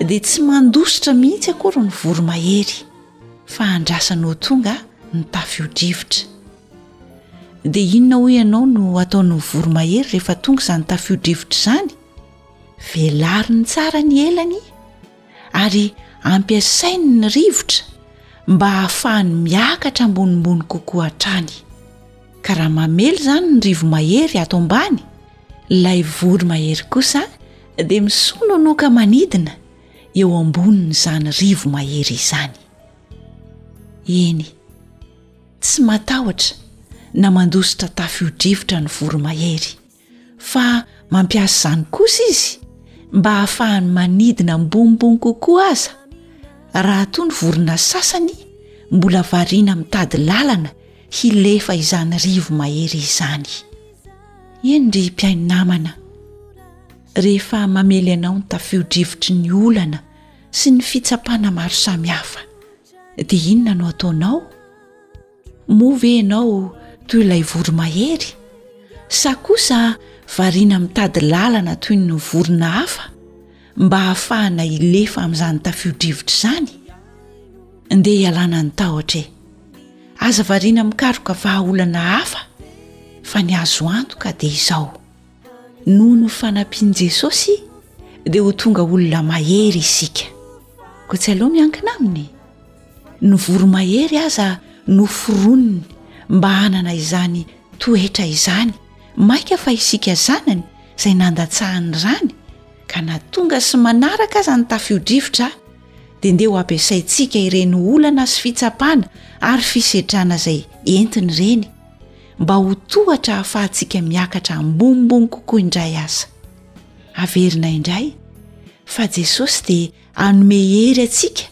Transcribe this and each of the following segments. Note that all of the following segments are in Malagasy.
dia tsy mandositra mihitsy akory ny voromahery fa andrasany ho tonga ny tafio-drivotra dia inona hoy ianao no ataon'ny voromahery rehefa tonga izany tafio-drivotra izany velariny tsara ny elany ary ampiasainy ny rivotra mba hahafahany miakatra ambonimbony kokoa hatrany ka raha mamely izany ny rivomahery ato ambany Ilay voromahery kosa dia misononoka manidina eo ambonin'izany rivo-mahery izany. Eny, tsy matahotra na mandositra tafiodrivotra ny voromahery, fa mampiasa izany kosa izy mba hahafahany manidina ambonimbony kokoa aza, raha toa ny vorona sasany mbola variana mitady lalana hilefa izany rivo mahery izany. Eny ry mpihaino namana, rehefa mamely anao ny tafio-drivotry ny olana sy ny fitsapana maro samihafa, dia inona no ataonao? Moa ve ianao toy ilay voromahery, sa kosa variana mitady lalana toy ny vorona hafa mba hahafahana hilefa amin'izany tafio-drivotra izany? Ndeha hialana ny tahotra e! Aza variana mikaroka vahaolana hafa fa ny azo antoka dia izao, noho ny fanampian'i Jesosy dia ho tonga olona mahery isika. Koa tsy aleo miankina aminy? Ny voromahery aza noforoniny mba hanana izany toetra izany, mainka fa isika zanany izay nandatsahan'ny rany ka na tonga sy manaraka aza ny tafio-drivotra, dia ndeha ho ampiasaintsika ireny olana sy fitsapana ary fisedrana izay entiny ireny mba ho tohatra hahafahantsika miakatra ambonimbony kokoa indray aza averina indray fa jesosy dia anome hery atsika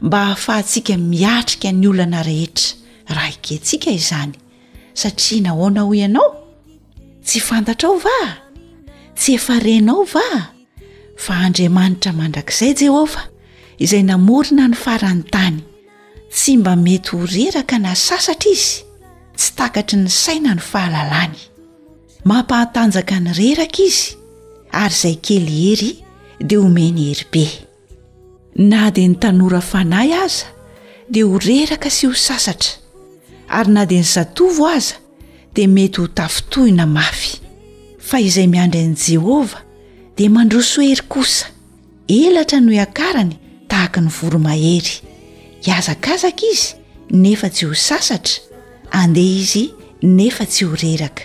mba hahafahantsika miatrika ny olana rehetra raha ikentsika izany satria nahoana hoy ianao Tsy fantatrao va? Tsy efa renao va? Fa Andriamanitra mandrakizay Jehovah, izay namorona ny faran'ny tany. Tsy mba mety ho reraka na sasatra izy, tsy takatry ny saina ny fahalalany. Mampahatanjaka ny reraka izy, ary izay kely hery dia omeny hery be. na dia ny tanora fanahy aza dia ho reraka sy ho sasatra ary na dia ny zatovo aza dia mety ho tafintohina mafy fa izay miandry an'i jehovah dia mandroso hery kosa elatra no iakarany tahaka ny voromahery hiazakazaka izy nefa tsy ho sasatra andeha izy nefa tsy ho reraka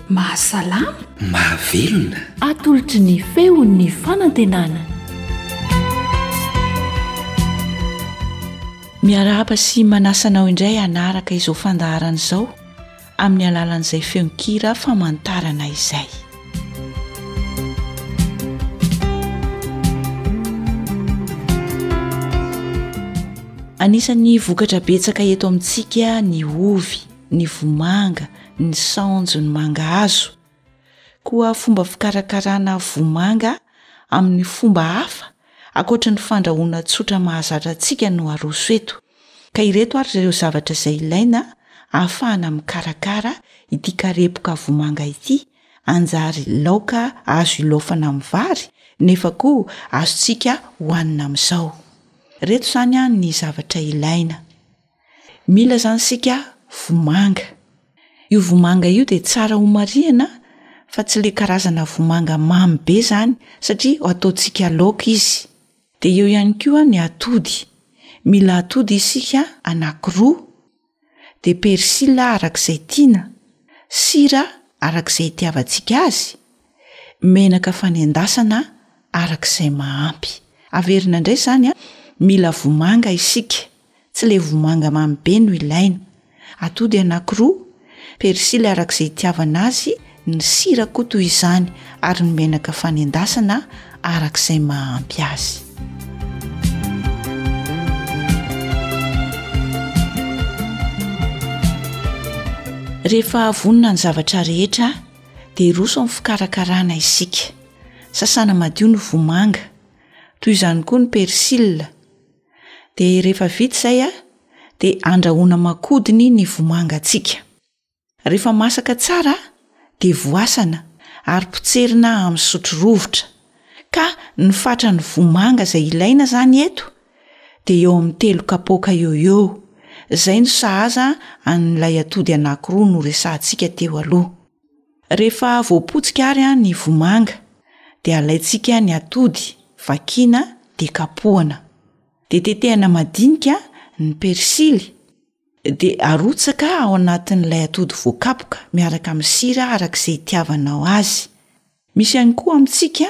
Mahasalama. Mahavelona. Atolotry ny feon'ny fanantenana. Miarahaba sy manasa anao indray hanaraka izao fandaharana izao amin'ny alalan'izay feon-kira famantarana izay. Anisan'ny vokatra betsaka eto amintsika ny ovy. ny vomanga, ny saonjo, ny mangahazo. Koa fomba fikarakarana vomanga amin'ny fomba hafa ankoatry ny fandrahoana tsotra mahazatra antsika no aroso eto. Ka ireto ary ireo zavatra izay ilaina ahafahana mikarakara ity karepoka vomanga ity, anjary laoka azo ilaofana amin'ny vary nefa koa azontsika hohanina amin'izao. Ireto izany ny zavatra ilaina. Mila izany isika vomanga. Io vomanga io dia tsara homarihana fa tsy ilay karazana vomanga mamy be izany satria ataontsika laoka izy. Dia eo ihany koa ny atody. Mila atody isika anankiroa. Dia persil araka izay tiana. Sira araka izay itiavantsika azy. Menaka fanendasana araka izay mahampy. Averina indray izany, mila vomanga isika. Tsy le vomanga mamy be no ilaina. Atody anankiroa, persily araka izay itiavana azy, ny sira koa toy izany ary ny menaka fanendasana araka izay maha-ampy azy. Rehefa vonona ny zavatra rehetra dia hiroso amin'ny fikarakarana isika. Sasana madio ny vomanga, toy izany koa ny persily. de rehefa vita izay a de andrahoana aman-kodiny ny vomangantsika rehefa masaka tsara de voasana ary potserina amin'ny sotro rovitra ka ny fatran'ny vomanga izay ilaina zany eto de eo amin'ny telo kapoaka eo eo izay no sahaza an'ilay atody anankiroa noresahantsika teo aloha Rehefa voapotsika ary ny vomanga dia alaintsika ny atody, vakiana dia kapohana. Dia tetehana madinika ny persily dia arotsaka ao anatin'ilay atody voakapoka miaraka amin'ny sira araka izay itiavanao azy. Misy ihany koa amintsika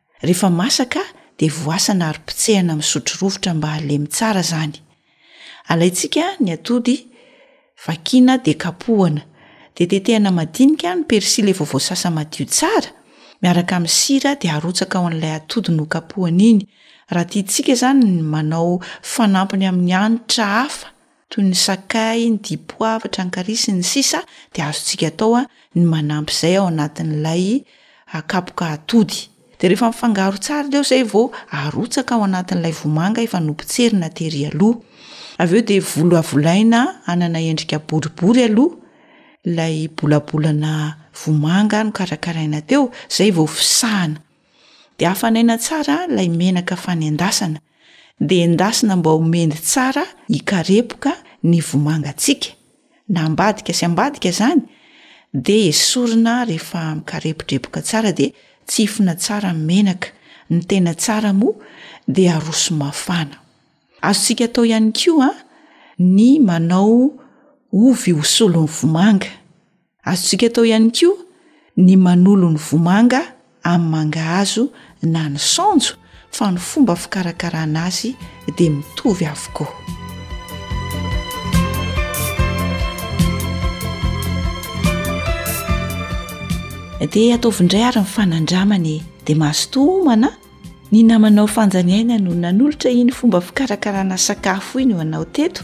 Rehefa masaka dia voasana ary potsehana amin'ny sotro rovitra mba halemy tsara izany. Alaintsika ny atody, vakiana dia kapohana. Dia tetehana madinika ny persily efa voasasa madio tsara, miaraka amin'ny sira dia arotsaka ao an'ilay atody nokapohana iny, raha tiantsika izany ny manao fanampiny amin'ny hanitra hafa toy ny sakay, ny dipoavatra, ny kary sy ny sisa dia azontsika atao ny manampy izay ao anatin'ilay kapoka atody, dia rehefa mifangaro tsara ireo izay vao arotsaka ao anatin'ilay vomanga efa nopotserina tery aloha, avy eo dia volavolaina hanana endrika boribory aloha ilay bolabolana vomanga nokarakaraina teo izay vao fisahana. Dia hafanaina tsara ilay menaka fanendasana, dia endasina mba ho mendy tsara hikarepoka ny vomangantsika, na ambadika sy ambadika izany, dia esorina rehefa mikareporepoka tsara dia tsihifina tsara ny menaka, ny tena tsara moa dia aroso mafana. Azontsika atao ihany koa ny manao ovy ho solon'ny vomanga. azontsika atao ihany koa ny manolo ny vomanga amin'ny mangahazo na ny saonjo fa ny fomba fikarakarana azy dia mitovy avokoa dia ataovindray ary ny fanandramany dia mahazotohomana ny namanao fanjaniaina no nanolotra iny fomba fikarakarana sakafo iny ho anao teto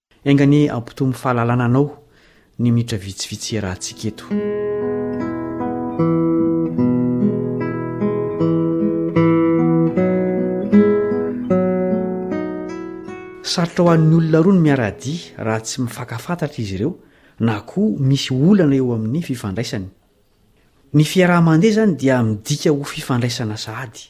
Enga anie ampitohy amin'ny fahalalana anao ny minitra vitsivitsy hiarahantsika eto. Sarotra ho an'ny olona roa ny miara-dia raha tsy mifankafantatra izy ireo na koa misy olana eo amin'ny fifandraisany. Ny fiaraha-mandeha izany dia midika ho fifandraisana sahady.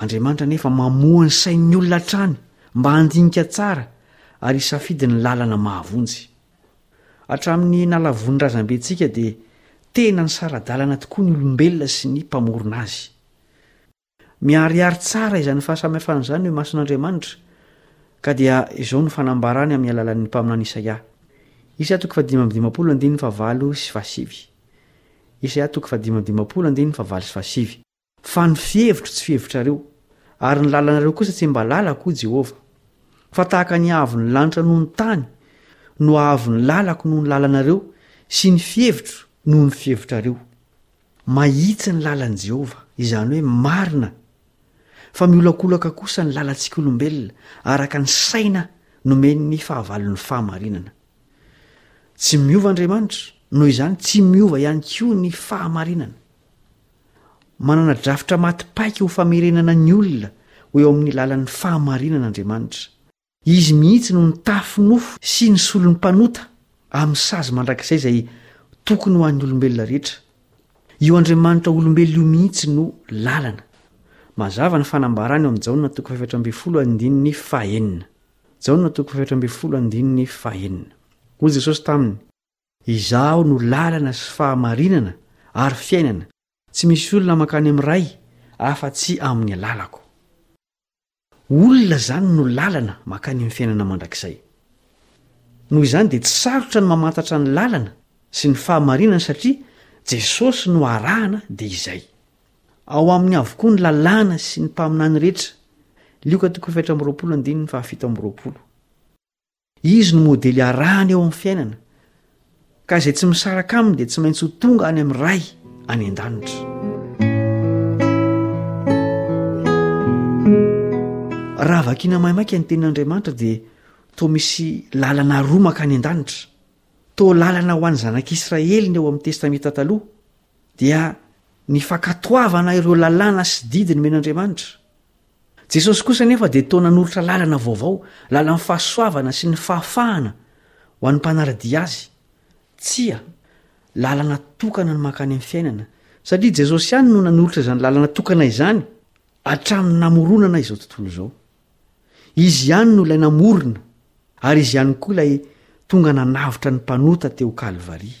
Andriamanitra anefa mamoha ny sain'ny olona hatrany mba handinika tsara ary hisafidy ny lalana mahavonjy. Hatramin'ny nalavon'ny razambentsika dia tena nisara-dalana tokoa ny olombelona sy ny Mpamorona azy. Miharihary tsara izany fahasamihafana izany eo imason'Andriamanitra, ka dia izao no fanambarany amin'ny alalan'ny mpaminany Isaia. Isa toko fahadimy amby dimampolo andininy fahavalo sy fahasivy. Isaia toko fahadimy amby dimampolo andininy fahavalo sy fahasivy. Fa ny fihevitro tsy fihevitrareo, ary ny lalanareo kosa tsy mba lalako, hoy Jehovah. Fa tahaka ny haavon'ny lanitra noho ny tany no haavo ny lalako noho ny lalanareo, sy ny fihevitro noho ny fihevitrareo. Mahitsy ny lalan'i Jehovah, izany hoe marina fa miolakolaka kosa ny lalantsika olombelona araka ny saina nomen'ny fahavalon'ny fahamarinana. Tsy miova Andriamanitra, noho izany tsy miova ihany koa ny fahamarinana. Manana drafitra maty paika ho famerenana ny olona ho eo amin'ny lalan'ny fahamarinana Andriamanitra. Izy mihitsy no nitafy nofo sy nisolo ny mpanota amin'ny sazy mandrakizay izay tokony ho an'ny olombelona rehetra. Io Andriamanitra olombelona io mihitsy no lalana. Mazava ny fanambarany ao amin'ny Jaona toko fahefatra ambin'ny folo andininy fahenina. Jaona toko fahefatra ambin'ny folo andininy fahenina. Hoy Jesosy taminy, Izaho no lalana sy fahamarinana ary fiainana, tsy misy olona mankany amin'ny Ray afa-tsy amin'ny alalako. Olona izany no lalana mankany amin'ny fiainana mandrakizay. Noho izany dia tsy sarotra ny mamantatra ny lalana sy ny fahamarinana satria Jesosy no arahana dia izay. Ao aminy avokoa ny lalàna sy ny mpaminany rehetra. Lioka toko fahefatra amby roapolo andininy fahafito amby roapolo. Izy no modely arahana eo amin'ny fiainana, ka izay tsy misaraka aminy dia tsy maintsy ho tonga any amin'ny Ray any an-danitra. Raha vakina maimaika ny tenin'Andriamanitra dia toa misy lalana roa makany an-danitra. Toa lalana ho an'ny zanak'Israely ny ao amin'ny Testamenta Taloha dia ny fankatoavana ireo lalàna sy didy nomen'Andriamanitra. Jesosy kosa anefa dia toa nanolotra lalana vaovao, lalan'ny fahasoavana sy ny fahafahana ho an'ny mpanara-dia Azy. Tsia, lalana tokana ny mankany amin'ny fiainana, satria Jesosy ihany no nanolotra izany lalana tokana izany hatramin'ny namoronana izao tontolo izao. Izy ihany no ilay namorona, ary Izy ihany koa ilay tonga nanavotra ny mpanota teo Kalvaria.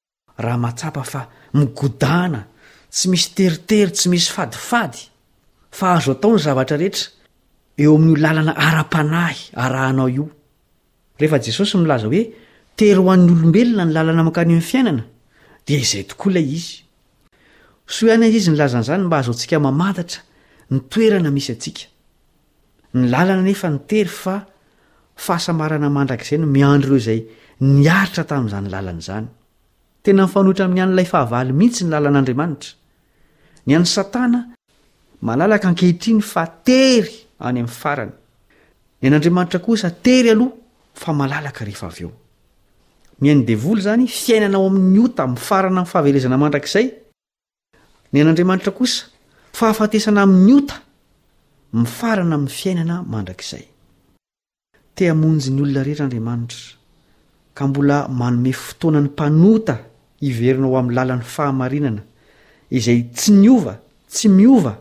Raha mahatsapa fa migodàna, tsy misy teritery, tsy misy fadifady, fa azo atao ny zavatra rehetra, eo amin'io làlana ara-panahy arahanao io. Rehefa Jesosy milaza hoe tery ho an'ny olombelona ny làlana mankany amin'ny fiainana, dia izay tokoa ilay izy. Soa ihany aza izy nilaza an'izany mba hahazoantsika mamantatra ny toerana misy antsika. Ny lalana anefa nitery fa fahasamarana mandrakizay no miandry ireo izay niaritra tamin'izany lalana izany. Tena mifanohitra amin'ny an'ilay fahavalo mihitsy ny lalan'Andriamanitra. Ny an'i Satana, malalaka ankehitriny fa tery any amin'ny farany. Ny an'Andriamanitra kosa tery aloha fa malalaka rehefa avy eo. Ny an'ny devoly izany, fiainana ao amin'ny ota mifarana amin'ny fahaverezana mandrakizay. Ny an'Andriamanitra kosa, fahafatesana amin'ny ota, mifarana amin'ny fiainana mandrakizay. Te hamonjy ny olona rehetra Andriamanitra, ka mbola manome fotoana ny mpanota hiverina ho amin'ny lalan'ny fahamarinana, izay tsy niova, tsy miova,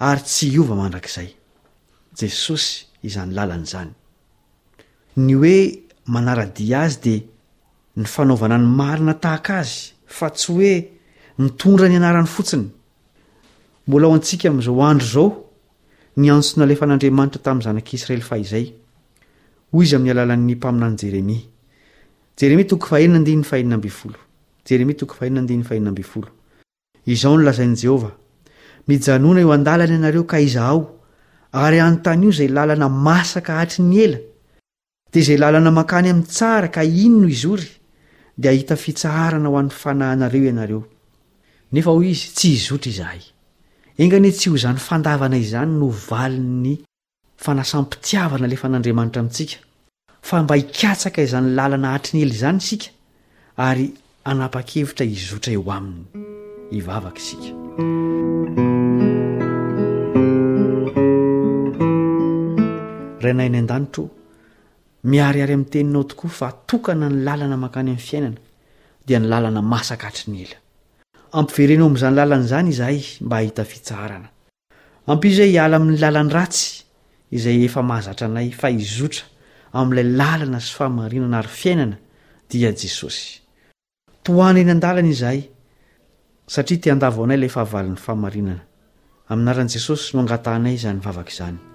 ary tsy hiova mandrakizay. Jesosy izany lalana izany. Ny hoe manara-dia azy dia ny fanaovana ny marina tahaka azy fa tsy hoe mitondra ny anarany fotsiny. Mbola ho antsika amin'izao andro izao ny antso nalefan'Andriamanitra tamin'ny zanak'i Israely fahizay. Hoy izy amin'ny alalan'ny mpaminany Jeremia. Jeremia toko fahenina andininy fahenina ambin'ny folo. Jeremia toko fahenina andininy fahenina ambin'ny folo. Izao no lazain'i Jehovah, Mijanòna eo an-dalana ianareo ka izahao, ary anontanio izay lalana masaka hatry ny ela, dia izay lalana mankany amin'ny tsara ka iny no hizory, dia hahita fitsaharana ho an'ny fanahinareo ianareo. Nefa hoy izy, Tsy hizotra izahay. Enga anie tsy ho izany fandavana izany no valin'ny Fanasam-pitiavana alefan'Andriamanitra amintsika fa mba hikatsaka izany lalana hatry ny ela izany isika ary hanapa-kevitra hizotra eo Aminy. Hivavaka isika. Rainay any an-danitra o, miharihary amin'ny teninao tokoa fa tokana ny lalana mankany amin'ny fiainana dia ny lalana masaka hatry ny ela. Ampiverenao amin'izany lalana izany izahay mba hahita fitsaharana. Ampio izay hiala amin'ny lalan'ny ratsy izay efa mahazatra anay fa hizotra amin'ilay lalana sy fahamarinana ary fiainana dia Jesosy. Tohano eny an-dalana izahay satria te handavo anay ilay fahavalon'ny fahamarinana. Amin'ny anaran'i Jesosy no angatahanay izany vavaka izany.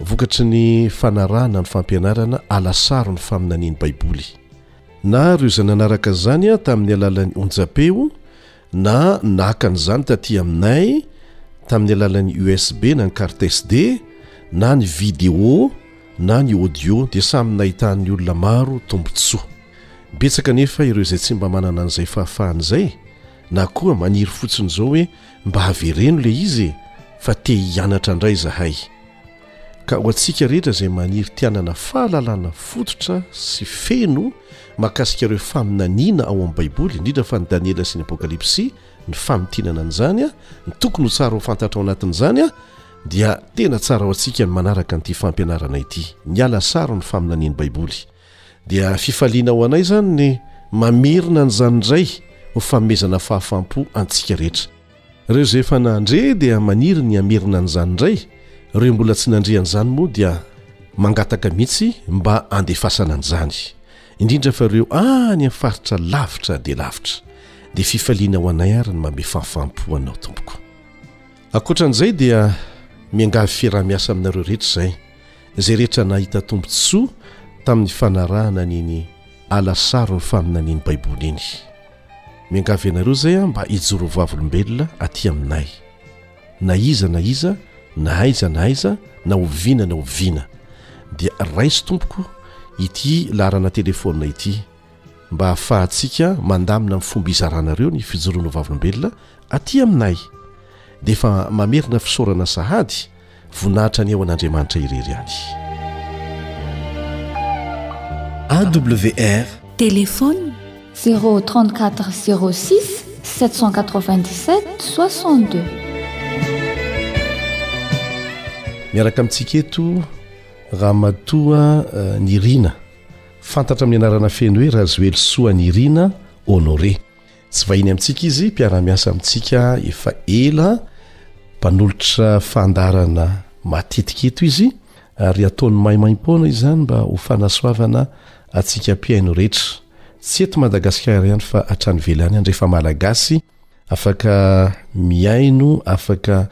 Vokatry ny fanarahana ny fampianarana alasaro ny faminanian'ny Baiboly. Na ireo izay nanaraka izany tamin'ny alalan'ny onjam-peo na naka an'izany tatỳ aminay tamin'ny alalan'ny USB na ny carte SD, na ny video na ny audio, dia samy nahitan'ny olona maro tombontsoa. Betsaka anefa ireo izay tsy mba manana an'izay fahafahana izay, na koa maniry fotsiny izao hoe mba havereno ilay izy e fa te hianatra indray izahay. Ka ho antsika rehetra izay maniry te hanana fahalalana fototra sy feno mahakasika ireo faminaniana ao amin'ny Baiboly, indrindra fa ny Daniela sy ny Apokalypsy, ny famintinana an'izany, ny tokony ho tsara ho fantatra ao anatin'izany, dia tena tsara ho antsika ny manaraka an'ity fampianarana ity. Niala saro ny faminanian'ny Baiboly. Dia fifaliana ho anay izany ny mamerina an'izany indray ho fanomezana fahafaham-po antsika rehetra. Ireo izay efa nandre dia maniry ny hamerina an'izany indray, ireo mbola tsy nandre an'izany moa dia mangataka mihitsy mba handefasana an'izany, indrindra fa ireo any amin'ny faritra lavitra dia lavitra. Dia fifaliana ho anay àry ny manome fahafaham-po anao, Tompoko. Ankoatra an'izay dia miangavy fiaraha-miasa aminareo rehetra izay, izay rehetra nahita tombontsoa tamin'ny fanarahana an'iny ala saron'ny faminanian'ny Baiboly iny. Miangavy anareo izay aho mba hijoro ho vavolombelona aty aminay. Na iza na iza, na aiza na aiza, na oviana na oviana, dia raiso tompoko ity laharana telefaonina ity, mba hahafahantsika mandamina amin'ny fomba hizaranareo ny fijoroana ho vavolombelona aty aminay dia efa mamerina fisaorana sahady voninahitra ny ao an'Andriamanitra irery ihany AWR téléphone 034 06 797 62 miaraka amintsika eto Ramatoa euh, Nirina Fantatra amin'ny anarana feno hoe Rajoelisoa Nirina Honoré. Tsy vahiny amintsika izy, mpiara-miasa amintsika efa ela, mpanolotra fandaharana matetika eto izy ary ataony maimaim-poana izany mba ho fanasoavana antsika mpihaino rehetra, tsy eto Madagasikara ihany fa hatrany ivelany any rehefa Malagasy afaka mihaino, afaka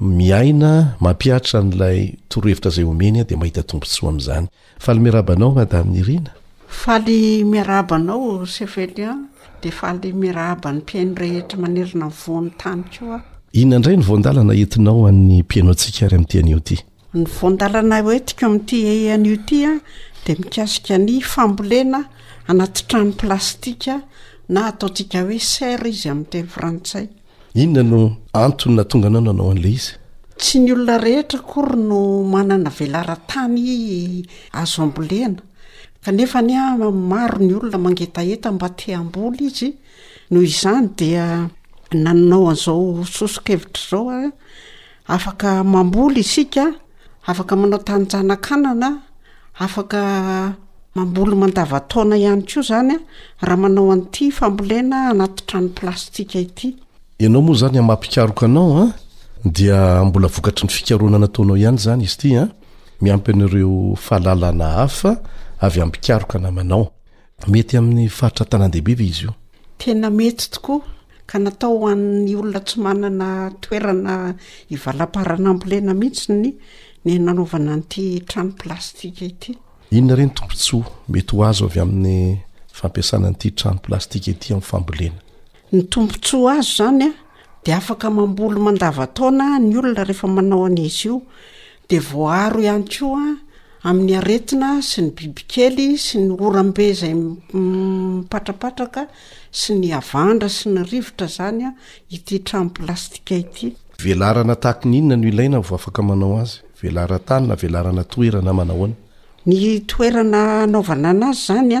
miaina, mampihatra an'ilay torohevitra izay omeny dia mahita tombontsoa amin'izany. Faly miarahaba anao Madame Nirina. Faly miarahaba anao Chef Elion, dia faly miarahaba ny mpihaino rehetra manerana ny vohon'ny tany koa aho. Inona indray ny voan-dalana entinao an'ny mpihaino antsika ary amin'ity anio ity? Ny voan-dalana hoentiko amin'ity anio ity dia mikasika ny fambolena anaty trano plastika na ataontsika hoe serre izy amin'ny teny frantsay. Inona no antony nahatonga anao nanao an'ilay izy? Tsy ny olona rehetra akory no manana velaran-tany azo ambolena, kanefa anie maro ny olona mangetaheta mba te hamboly izy, noho izany dia nanao an'izao soso-kevitra izao aho, Afaka mamboly isika, afaka manao tanin-janakanana, afaka mamboly mandavan-taona ihany koa izany raha manao an'ity fambolena anaty trano plastika ity. Ianao moa izany amin'ny maha mpikaroka anao an, dia mbola vokatry ny fikarohana nataonao ihany izany izy ity an, miampy an'ireo fahalalana hafa avy amin'ny mpikaroka namanao. Mety amin'ny faritra an-tanàndehibe ve izy io? Tena mety tokoa, ka natao ho an'ny olona tsy manana toerana hivalamparana ambolena mihitsy ny ny nanaovana an'ity trano plastika ity. Inona re ny tombontsoa mety ho azo avy amin'ny fampiasana an'ity trano plastika ity amin'ny fambolena? Ny tombontsoa azo izany dia afaka mamboly mandavantaona ny olona rehefa manao an'izy io, dia voaaro ihany koa amin'ny aretina sy ny bibikely sy ny oram-be izay mipatrapatraka sy ny havandra sy ny rivotra izany ity trano plastika ity. Velarana tahaka ny inona no ilaina vao afaka manao azy? Velaran-tany na velaran-toerana manahoana? Ny toerana hanaovana anazy izany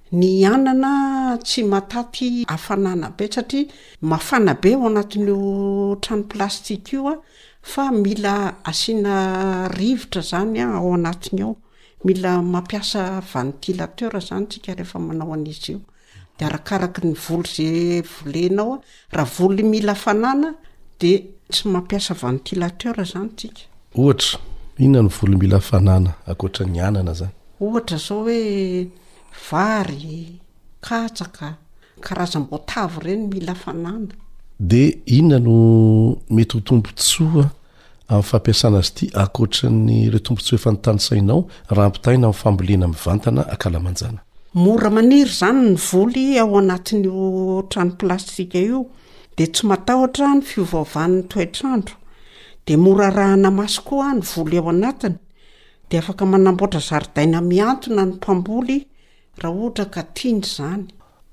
Ny anana tsy mataty hafanana be satria mafana be ao anatin'io trano plastika io fa mila asiana rivotra izany ao anatiny ao. Mila mampiasa ventilateur izany isika rehefa manao an'izy io. Dia arakaraky ny voly izay volenao Raha voly mila hafanana dia tsy mampiasa ventilateur izany tsika. Ohatra, inona no voly mila hafanana ankoatra ny anana izany? Ohatra izao hoe vary, katsaka, karazam-boatavo ireny mila hafanana. Dia inona no mety ho tombotsoa amin'ny fampiasana azy ity ankoatra ny ireo tombontsoa efa notanisainao raha ampitahaina amin'ny fambolena mivantana ankalamanjana. Mora maniry izany ny voly ao anatin'io trano plastika io dia tsy matahotra ny fiovaovan'ny toetr'andro dia mora arahana maso koa ny voly ao anatiny dia afaka manamboatra zaridaina mihantona ny mpamboly Raha ohatra ka tiany izany.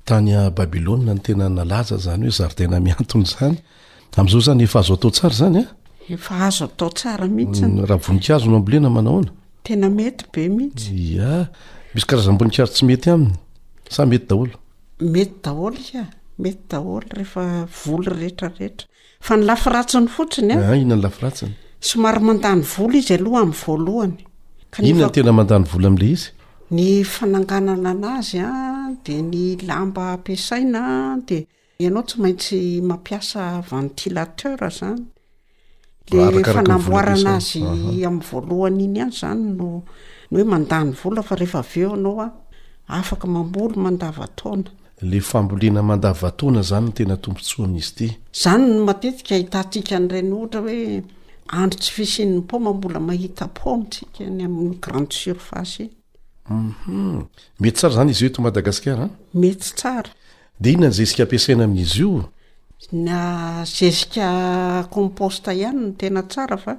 Tany Babylona no tena nalaza izany hoe zaridaina mihantona izany. Amin'izao izany efa azo atao tsara izany an? Efa azo atao tsara mihitsy. Mm, raha voninkazo no ambolena manahoana? Tena mety be mihitsy. Ia, misy karazam-boninkazo tsy mety aminy sa mety daholo? Mety daholo ia, mety daholo rehefa voly rehetra rehetra. Fa ny lafy ratsiny fotsiny an. Aa inona ny lafy ratsiny? Somary mandany vola izy aloha amin'ny voalohany. Kanefa, inona ny tena mandany vola amin'ilay izy? Ny fananganana anazy an, dia ny lamba ampiasaina an, dia ianao tsy maintsy mampiasa ventilateur izany. Ilay fanamboarana azy amin'ny voalohany iny ihany izany no hoe mandany vola fa rehefa avy eo ianao an, afaka mamboly mandava-taona. Le fambolena mandavantaona zany no tena tombotsoa amin'izy ty. Zany no matetika ahitantsika an'ireny ohatra hoe andro tsy fisian'ny paoma mbola mahita paoma tsika any amin'ny grande surface iny. Hum mety tsara zany izy io eto Madagasikara an? Mety tsara. Dia inona ny zezika ampiasaina amin'izy io? Na zezika compost ihany no tena tsara fa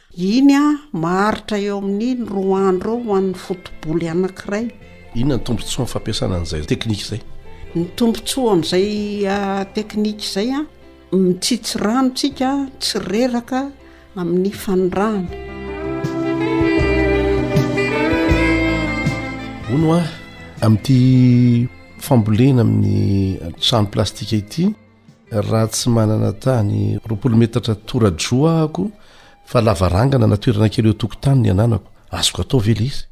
Iny an, maharitra eo amin'ny ny roa andro eo ho an'ny foto-bolo anankiray. Inona ny tombontsoan'ny fampiasana an'izay teknika izay? Ny tombontsoa amin'izay teknika izay an, mitsitsy rano tsika, tsy reraka amin'ny fanirahana. Hono hoa, amin'ity fambolena amin'ny trano plastika ity, Raha tsy manana tany roapolo metatra toradroa ahako fa lavarangana na toerana kely eo tokotany ny ananako, azoko atao ve ilay izy?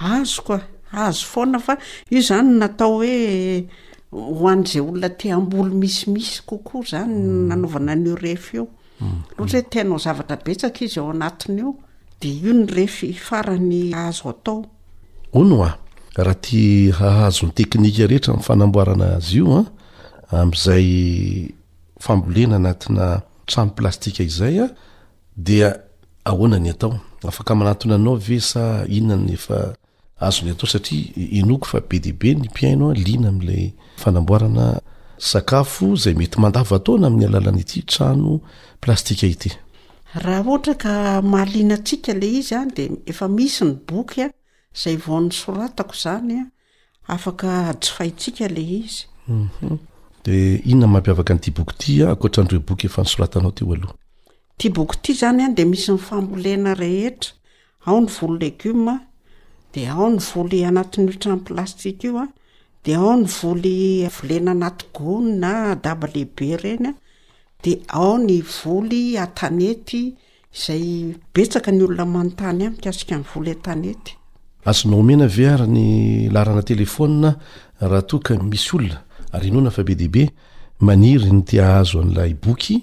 Azoko a, azo foana fa io izany natao hoe ho an'izay olona te hamboly misimisy kokoa izany no hmm. nanaovana an'io refy io. Hmm. Ohatra hoe te hanao zavatra betsaka izy ao anatin'io dia io ny refy farany azo atao. Hono a, raha tia hahazo ny teknika rehetra amin'ny fanamboarana azy io a, amin'izay fambolena anatina trano plastika izay a dia ahoana ny atao afaka manatona anao ve sa inona ny efa azony atao satria inoako fa be dia be ny mpiaino a liana amin'ilay fanamboarana sakafo izay mety mandavataona amin'ny alalana ity trano plastika ity raha ohatra ka mahaliana antsika le izy a dia efa misy ny boky a izay vao ny soratako izany a Afaka jifaintsika ilay izy. Dia inona mampiavaka an'ity boky ity ankoatran'ireo boky efa nisoratanao teo aloha? Ity boky ity izany dia misy ny fambolena rehetra. Ao ny voly legioma, dia ao ny voly anatin'io trano plastika io, dia ao ny voly volena anaty gony na daba lehibe ireny, dia ao ny voly an-tanety Izay betsaka ny olona manontany ahy mikasika ny vola entanety. Azonao omena ve ary ny laharana telefaonina raha toa ka misy olona, ary inoana fa be dia be, maniry ny te hahazo an'ilay boky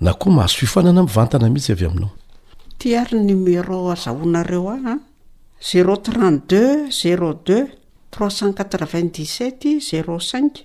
na koa mahazo fiofanana mivantana mihitsy avy aminao? Ity ary ny numéro azahoanareo ahy an, zéro trente deux, zéro deux, trois cent quatre-vingt dix-sept, zéro cinq.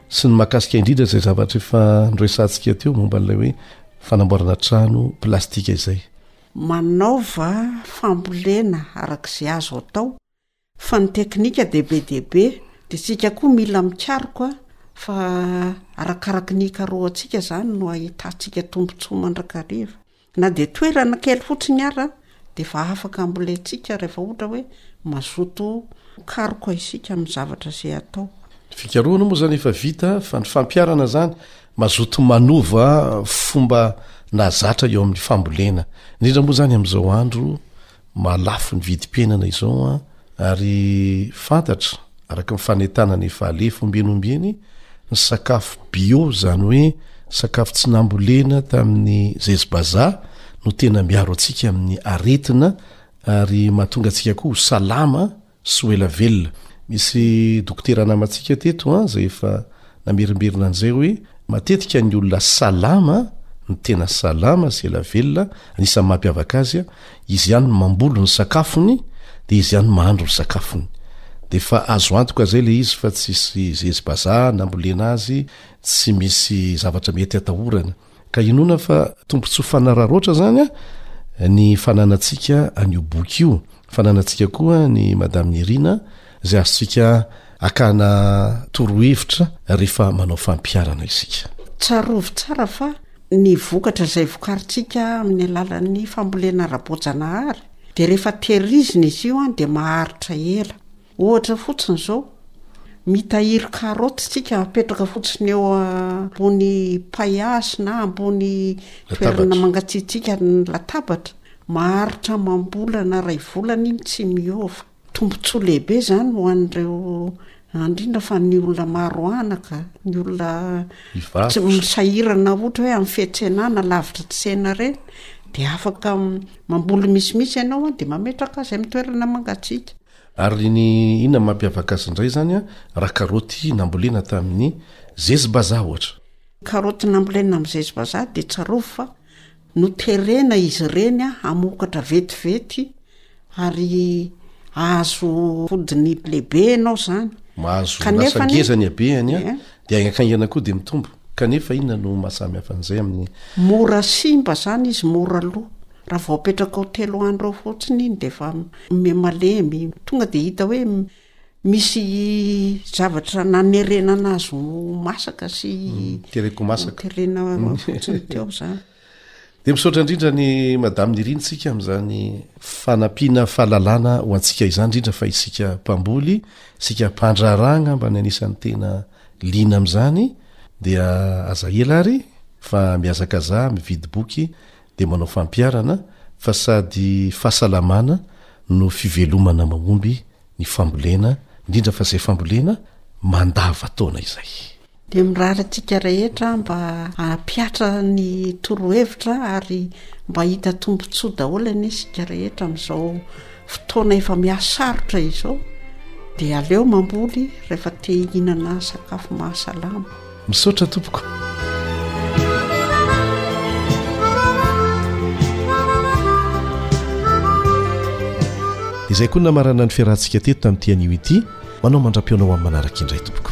sy ny mahakasika indrindra izay zavatra efa noresahantsika teo momba an'ilay hoe fanamboarana trano plastika izay. Manaova fambolena araka izay azo atao fa ny teknika dia be dia be dia isika koa mila mikaroka fa arakaraky ny hikarohantsika izany no ahitantsika tombontsoa mandrakariva. Na dia toerana kely fotsiny ara dia efa afaka ambolentsika rehefa ohatra hoe mazoto mikaroka isika amin'ny zavatra izay atao. Ny fikarohana moa izany efa vita fa ny fampiharana izany mazoto manova fomba nahazatra eo amin'ny fambolena, indrindra moa izany amin'izao andro Maha lafo ny vidim-piainana izao an! Ary fantatra, araka ny fanentanana efa alefa ombieny ombieny, ny sakafo bio, izany hoe sakafo tsy nambolena tamin'ny zezi-bazaha no tena miaro antsika amin'ny aretina ary mahatonga antsika koa ho salama Soa ela velona. Misy dokotera namantsika teto an, izay efa namerimberina an'izay hoe, matetika ny olona salama, ny tena salama sy ela velona, anisan'ny mampiavaka azy an, izy ihany no mamboly ny sakafony, dia izy ihany no mahandro ny sakafony. Dia efa azo antoka izay ilay izy fa tsisy zezibazaha nambolena azy, tsy misy zavatra mety atahorana. ka inoana fa tombontsoa fanararaotra zany a ny fananantsika an'io boky io fananantsika koa ny madame nirina zay azotsika akana torohevitra rehefa manao fampiarana isika tsarovy tsara fa ny vokatra izay vokarintsika amin'ny alalan'ny fambolena ara-boajanahary dia rehefa tehirizina izy io dia maharitra ela Ohatra fotsiny izao, mitahiry karaoty isika apetraka fotsiny eo ambony paillasse na ambony toerana mangatsiatsiaka ny latabatra, maharitra amam-bolana iray volana iny tsy miova. Tombontsoa lehibe izany ho an'ireo indrindra fa ny olona maro anaka, ny olona tsy sahirana ohatra hoe amin'ny fiantsenana lavitra tsena ireny dia afaka mamboly misimisy ianao dia mametraka azy amin'ny toerana mangatsiaka. Ary ny inona mampiavaka azy indray izany an? Raha karoty nambolena tamin'ny zezi-bazaha ohatra. Karoty nambolena amin'ny zezi-bazaha dia tsarovy fa noterena izy ireny hamokatra vetivety ary hahazo vodiny lehibe ianao izany. Mahazo lasa Kanefa anie- ngeza ny habeany an, Ie. dia haingankaingana koa dia mitombo. Kanefa inona no maha samy hafa an'izay amin'ny. Mora simba izany izy, mora lo. Raha vao apetraka ao telo andro ao fotsiny iny dia efa malemy, tonga dia hita hoe misy zavatra nanerenana azy ho masaka sy tereko masaka terena fotsiny teo izany. Dia misaotra indrindra ny Madame Nirina tsika amin'izany fanampiana fahalalana ho antsika izany indrindra fa isika mpamboly, isika mpandraharaha angamba ny anisan'ny tena liana amin'izany dia aza ela ary fa mihazakazaha mividy boky dia manao fampiharana fa sady fahasalamana no fivelomana mahomby ny fambolena, indrindra fa izay fambolena mandavan-taona izay. Dia mirary antsika rehetra mba hampihatra ny torohevitra ary mba hahita tombontsoa daholo anie isika rehetra amin'izao fotoana efa mihasarotra izao dia aleo mamboly rehefa te hihinana sakafo mahasalama. Misaotra tompoko. Izay koa namarana ny fiarahantsika teto tamin'ity anio ity. Manao mandra-peo anao amin'ny manaraka indray tompoko.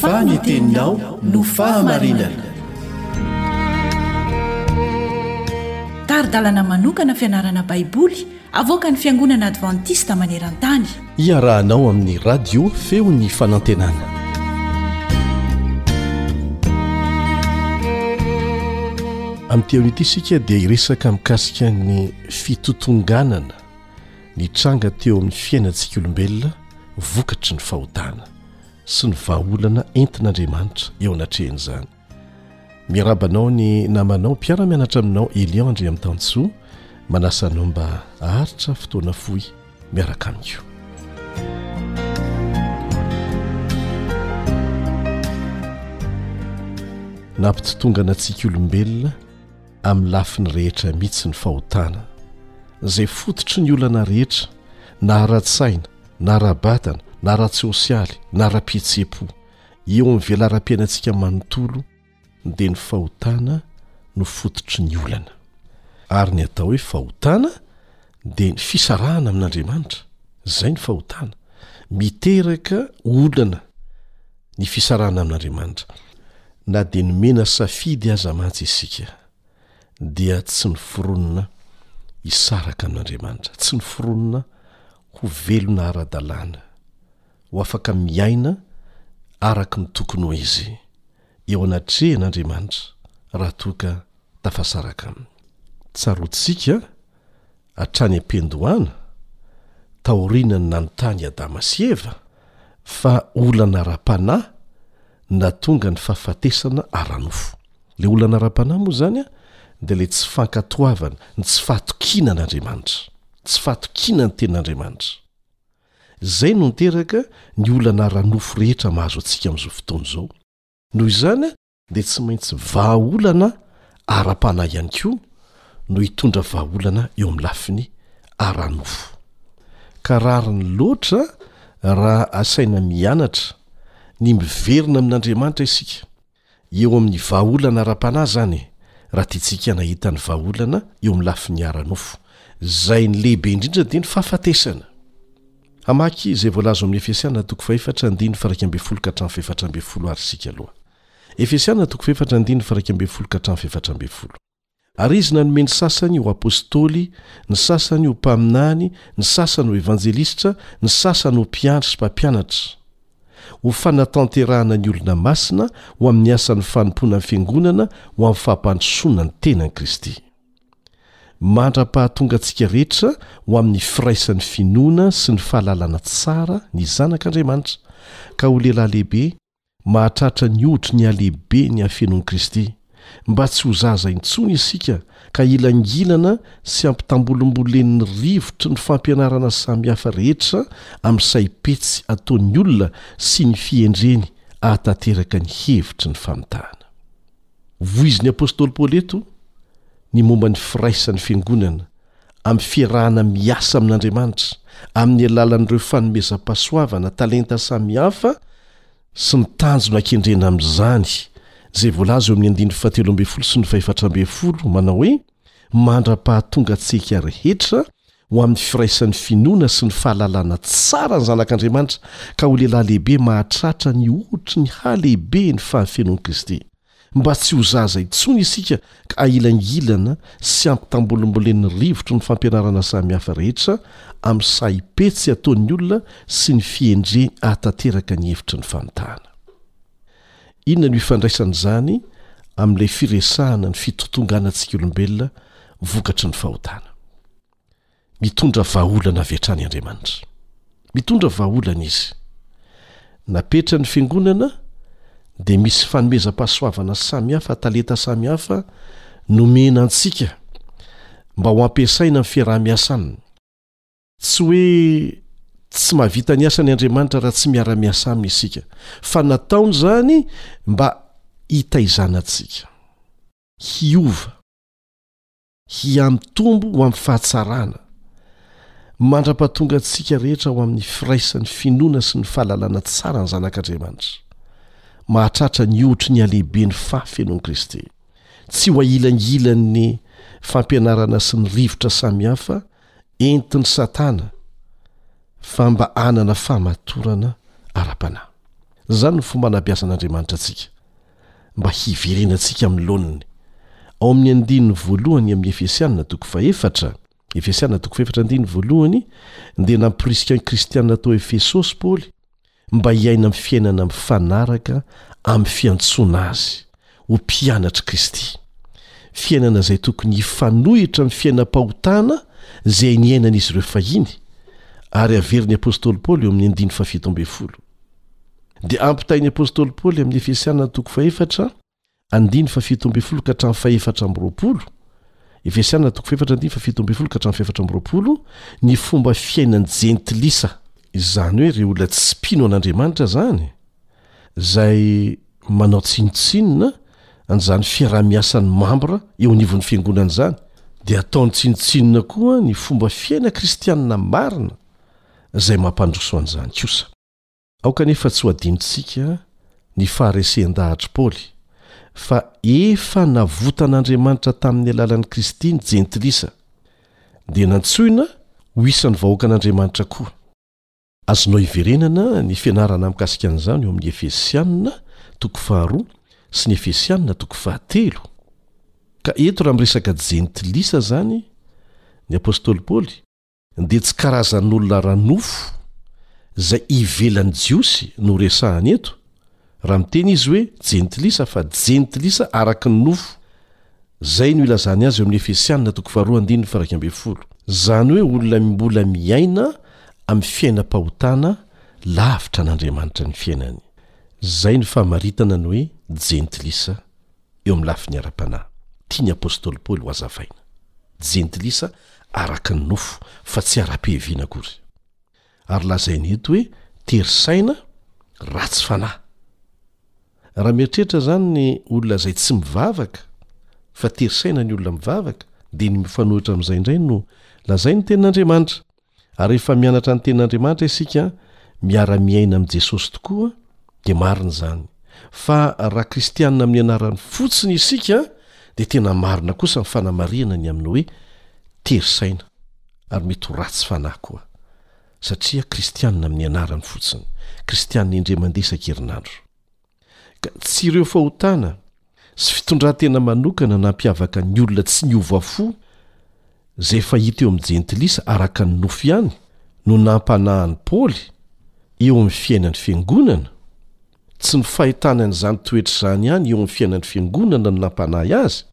fa ny teninao no fahamarinana tari-dalana manokana fianarana baiboly avoaka ny fiangonana advantista maneran-tany Iarahanao amin'ny radio feon'ny fanantenana. Amin'ny teon'ity isika dia hiresaka mikasika ny fitotonganana ny tranga teo amin'ny fiainantsika olombelona vokatry ny fahotana sy ny vahaolana entin'Andriamanitra eo anatrehan'izany. Miarahaba anao ny namanao mpiara-mianatra aminao Elion Andriamitantsoa manasa anao mba haharitra fotoana fohy miaraka amiko. Nampitotongana antsika olombelona amin'ny lafiny rehetra mihitsy ny fahotana izay fototry ny olana rehetra na ara-tsaina na ara-batana na ara-tsosialy na ara-pihetseham-po. Eo amin'ny velaram-piainantsika manontolo dia ny fahotana no fototry ny olana. Ary ny atao hoe fahotana dia ny fisarahana amin'Andriamanitra. Izay ny fahotana. Miteraka olana ny fisarahana amin'Andriamanitra. Na dia nomena safidy aza mantsy isika dia tsy noforonina hisaraka amin'Andriamanitra, tsy noforonina ho velona ara-dalàna. ho afaka miaina araka ny tokony ho izy eo anatrehan' Andriamanitra raha toa ka tafasaraka aminy. Tsaroantsika hatrany am-piandohana, taorian'ny nanontany Adama sy Eva fa olana ara-panahy ny nahatonga ny fahafatesana ara-nofo. Ilay olana ara-panahy moa izany dia ilay tsy fankatoavana, ny tsy fahatokiana an' Andriamanitra, tsy fahatokiana ny tenin' Andriamanitra. Izay no niteraka ny olana ara-nofo rehetra mahazo antsika amin'izao fotoana izao. Noho izany dia tsy maintsy vahaolana ara-panahy ihany koa no hitondra vahaolana eo amin'ny lafiny ara-nofo. Ka rariny loatra raha asaina mianatra ny miverina amin'Andriamanitra isika, Eo amin'ny vahaolana ara-panahy izany e, raha tiantsika nahita ny vahaolana eo amin'ny lafiny ara-nofo, izay ny lehibe indrindra dia ny fahafatesana. Hamaky izay voalaza ao amin'ny Efesiana toko fahefatra andininy faha-iraika ambin'ny folo ka hatramin'ny fahefatra ambin'ny folo àry isika aloha. Efesiana toko fahefatra andininy faha-iraika ambin'ny folo ka hatramin'ny fahefatra ambin'ny folo. Ary izy nanome ny sasany ho apostoly, ny sasany ho mpaminany, ny sasany ho evanjelistra, ny sasany ho mpiandry sy mpampianatra, ho fanatanterahana ny olona masina ho amin'ny asan'ny fanompoana ny Fiangonana ho amin'ny fampandrosoana ny tenan'i Kristy. Mandra-pahatonga antsika rehetra ho amin'ny firaisan'ny finoana sy ny fahalalana tsara ny Zanak'Andriamanitra, ka ho lehilahy lehibe, Mahatratra ny ohotry ny halehibe ny hafenoan'i Kristy, mba tsy ho zaza intsony isika ka hilangilana sy hampitambolimbolen'ny rivotry ny fampianarana samihafa rehetra amin'ny saim-petsy ataon'ny olona sy ny fihendreny hahatanteraka ny hevitry ny famitahana. Voizin'ny apostoly Paoly eto ny momba ny firaisan'ny fiangonana, amin'ny fiarahana miasa amin'Andriamanitra amin'ny alalan'ireo fanomezam-pahasoavana talenta samihafa sy ny tanjona kendrena amin'izany, izay voalaza eo amin'ny andininy fahatelo ambin'ny folo sy ny fahefatra ambin'ny folo, manao hoe, Mandra-pahatonga antsika rehetra ho amin'ny firaisan'ny finoana sy ny fahalalana tsara ny Zanak'Andriamanitra ka ho lehilahy lehibe mahatratra ny ohotry ny halehiben'ny fahafenoan'i Kristy. mba tsy ho zaza intsony isika ka ailangilana sy ampitambolimbolen'ny rivotry ny fampianarana samihafa rehetra amin'ny sahim-petsy ataon'ny olona sy ny fihendreny hahatanteraka ny hevitry ny fanontana. Inona no ifandraisan'izany amin'ilay firesahana ny fitontonganantsika olombelona vokatry ny fahotana? Mitondra vahaolana avy hatrany Andriamanitra. Mitondra vahaolana Izy. Napetrany ny Fiangonana, dia misy fanomezam-pahasoavana samihafa, talenta samihafa, nomena antsika, mba ho ampiasaina amin'ny fiaraha-miasa Aminy. Tsy hoe tsy mahavita ny asany Andriamanitra raha tsy miara-miasa Aminy isika, fa nataony izany mba hitaizana antsika. Hiova. hiamitombo ho amin'ny fahatsarana mandra-pahatonga antsika rehetra ho amin'ny firaisan'ny finoana sy ny fahalalana tsara ny zanak'Andriamanitra. Mahatratra ny ohotry ny halehiben'ny fahafenoan'i Kristy. Tsy ho ahilangilan'ny fampianarana sy ny rivotra samihafa entin'i Satana fa mba hanana fahamatorana ara-panahy. Izany no fomba anabeazan'Andriamanitra antsika. mba hiverenantsika amin'ny laoniny. Ao amin'ny andininy voalohany amin'ny Efesiana toko fahefatra, Efesiana toko fahefatra andininy voalohany, dia namporisika ny kristiana tao Efesosy Paoly mba hiaina amin'ny fiainana mifanaraka amin'ny fiantsoana azy ho mpianatr'i Kristy, fiainana izay tokony hifanohitra amin'ny fiainam-pahotana izay niainan'izy ireo fahiny, ary averin'ny apostoly Paoly eo amin'ny andininy fahafito ambin'ny folo. dia ampitain'ny apostoly Paoly amin'ny Efesiana toko fahefatra andiny fafito ambin'ny folo ka hatramin'ny fahefatra amby roapolo Efesiana toko fahefatra andiny fafito ambin'ny folo ka hatramin'ny fahefatra amby roapolo ny fomba fiainan'ny jentilisa izany hoe ireo olona tsy mpino an'Andriamanitra izany izay manao tsinotsinona an'izany fiaraha-miasan'ny mambra eo anivon'ny fiangonana izany dia ataony tsinotsinona koa ny fomba fiaina kristianina marina izay mampandroso an'izany kosa Aoka anefa tsy ho adinontsika ny faharesen-dahatr'i Paoly, fa efa navotan'Andriamanitra tamin'ny alalan'i Kristy ny Jentilisa, dia nantsoina ho isan'ny vahoakan'Andriamanitra koa. Azonao iverenana ny fianarana mikasika an'izany ao amin'ny Efesianina toko faharoa sy ny Efesianina toko fahatelo. Ka eto raha miresaka Jentilisa izany ny apostoly Paoly, dia tsy karazan'olona ara-nofo izay ivelan'ny Jiosy no resahany eto, raha miteny izy hoe jentilisa, fa jentilisa araka ny nofo. Izay no ilazany azy eo amin'ny Efesiana toko faharoa andininy faharaika ambin'ny folo. Izany hoe olona mbola miaina amin'ny fiainam-pahotana lavitra an'Andriamanitra ny fiainany. Izay no famaritana ny hoe jentilisa. eo amin'ny lafiny ara-panahy, tian'ny apostoly Paoly hohazavaina. Jentilisa araka ny nofo, fa tsy ara-piaviana akory. Ary lazainy eto hoe tery saina, ratsy fanahy. Raha mieritreritra izany ny olona izay tsy mivavaka, fa tery saina ny olona mivavaka, dia ny mifanohitra amin'izay indray no lazain'ny Tenin'Andriamanitra. Ary rehefa mianatra ny Tenin'Andriamanitra isika, miara-miaina amin'i Jesosy tokoa, dia marina izany. Fa raha kristiana amin'ny anarany fotsiny isika, dia tena marina kosa ny fanamarihana ny amin'ny hoe tery saina, ary mety ho ratsy fanahy koa. Satria kristiana amin'ny anarany fotsiny, kristiana indray mandeha isan-kerinandro. ka tsy ireo fahotana sy fitondran-tena manokana nampiavaka ny olona tsy niova fo izay fahita eo amin'ny Jentilisa araka ny nofo ihany no nampanahan'i Paoly eo amin'ny fiainan'ny Fiangonana? Tsy ny fahitany an'izany toetra izany ihany eo amin'ny fiainan'ny Fiangonana no nampanahy azy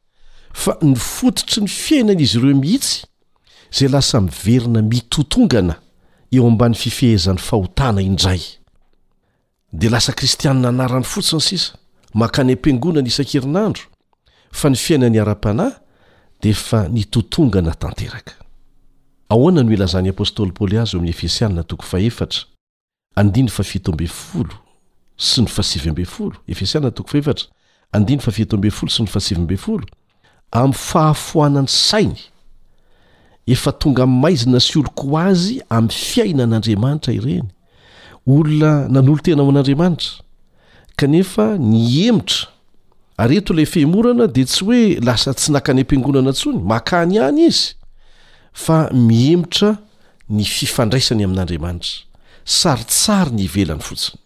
fa ny fototry ny fiainan'izy ireo mihitsy izay lasa miverina mitotongana eo ambany fifehezan'ny fahotana indray. dia lasa kristianina anarany fotsiny sisa mankany am-piangonana isan-kerinandro fa ny fiainany ara-panahy dia efa nitotongana tanteraka ahoana no ilazan'ny apostoly paoly azy eo amin'ny efesianina toko fahefatra andiny fa fito ambey folo sy ny fasivyambey folo efesianina toko fahefatra andiny fa fito ambey folo sy ny fasivyambey folo Amin'ny fahafoanany sainy, efa tonga maizina sy oloko ho azy amin'ny fiainan'Andriamanitra ireny, olona nanolo-tena ho an'Andriamanitra, kanefa nihemotra. Ary eto ilay fihemorana dia tsy hoe lasa tsy naka any am-piangonana intsony, makany ihany izy, fa mihemotra ny fifandraisany amin'Andriamanitra, saritsariny ivelany fotsiny.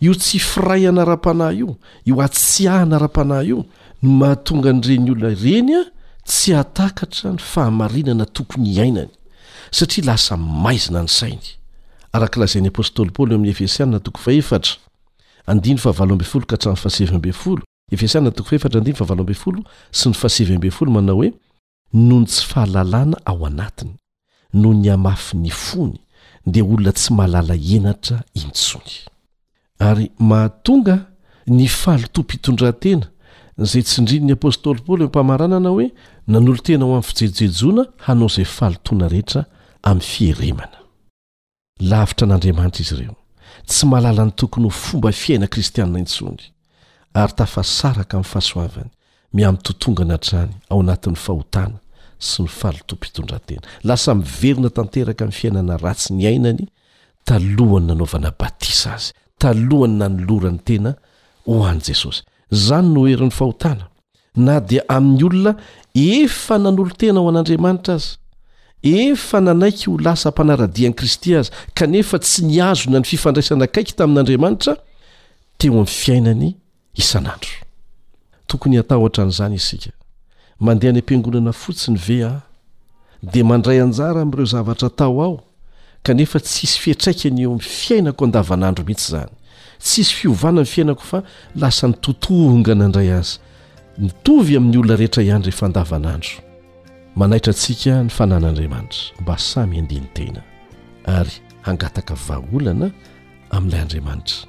Io tsy firaihana ara-panahy io, io hatsiahana ara-panahy io no mahatonga an'ireny olona ireny tsy hahatakatra ny fahamarinana tokony hiainany, satria lasa maizina ny sainy. Araka lazain'ny apostoly Paoly eo amin'ny Efesiana toko fahefatra andininy fahavalo ambin'ny folo ka hatramin'ny fahasivy ambin'ny folo, Efesiana toko fahefatra andininy fahavalo ambin'ny folo sy ny fahasivy ambin'ny folo manao hoe, noho ny tsy fahalalana ao anatiny, noho ny hamafin'ny fony dia olona tsy mahalala henatra intsony. Ary mahatonga ny fahalotoam-pitondrantena, izay tsindrin'ny apostoly Paoly am-pamaranana hoe nanolo-tena ho amin'ny fijejojejoana hanao izay fahalotoana rehetra amin'ny fieremana. Lavitra an'Andriamanitra izy ireo, tsy mahalala ny tokony ho fomba fiaina kristiana intsony, ary tafasaraka amin'ny fahasoavany miha-mitotongana hatrany ao anatin'ny fahotana sy ny fahalotoam-pitondrantena. Lasa miverina tanteraka amin'ny fiainana ratsy niainany talohan'ny nanaovana batisa azy, talohan'ny nanolorany tena ho an'i Jesosy. Izany no herin'ny fahotana, Na dia amin'ny olona efa nanolo-tena ho an'Andriamanitra aza, efa nanaiky ho lasa mpanara-dia an'i Kristy aza, kanefa tsy nihazona ny fifandraisana akaiky tamin'Andriamanitra teo amin'ny fiainany isan'andro. Tokony hatahotra an'izany isika. Mandeha any am-piangonana fotsiny ve aho, dia mandray anjara amin'ireo zavatra atao ao? kanefa tsy hisy fiatraikany eo amin'ny fiainako andavanandro mihitsy izany tsy hisy fiovana ny fiainako fa lasa ny totohongana indray azy mitovy amin'ny olona rehetra ihany rehefa andavanandro manaitra antsika ny fanan'andriamanitra mba samy andiny tena ary hangataka vahaolana amin'ilay andriamanitra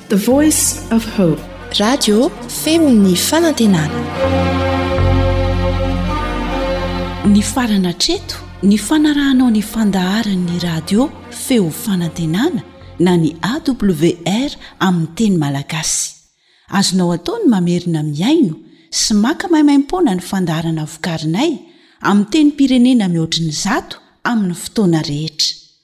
The Voice of Hope. Radio feon'ny fanantenana. Nifarana hatreto ny fanarahanao ny fandaharan'ny radio feo fanantenana na ny AWR amin'ny teny malagasy. Azonao atao ny mamerina mihaino sy maka maimaimpoana ny fandaharana vokarinay amin'ny tenim-pirenena mihoatry ny zato amin'ny fotoana rehetra.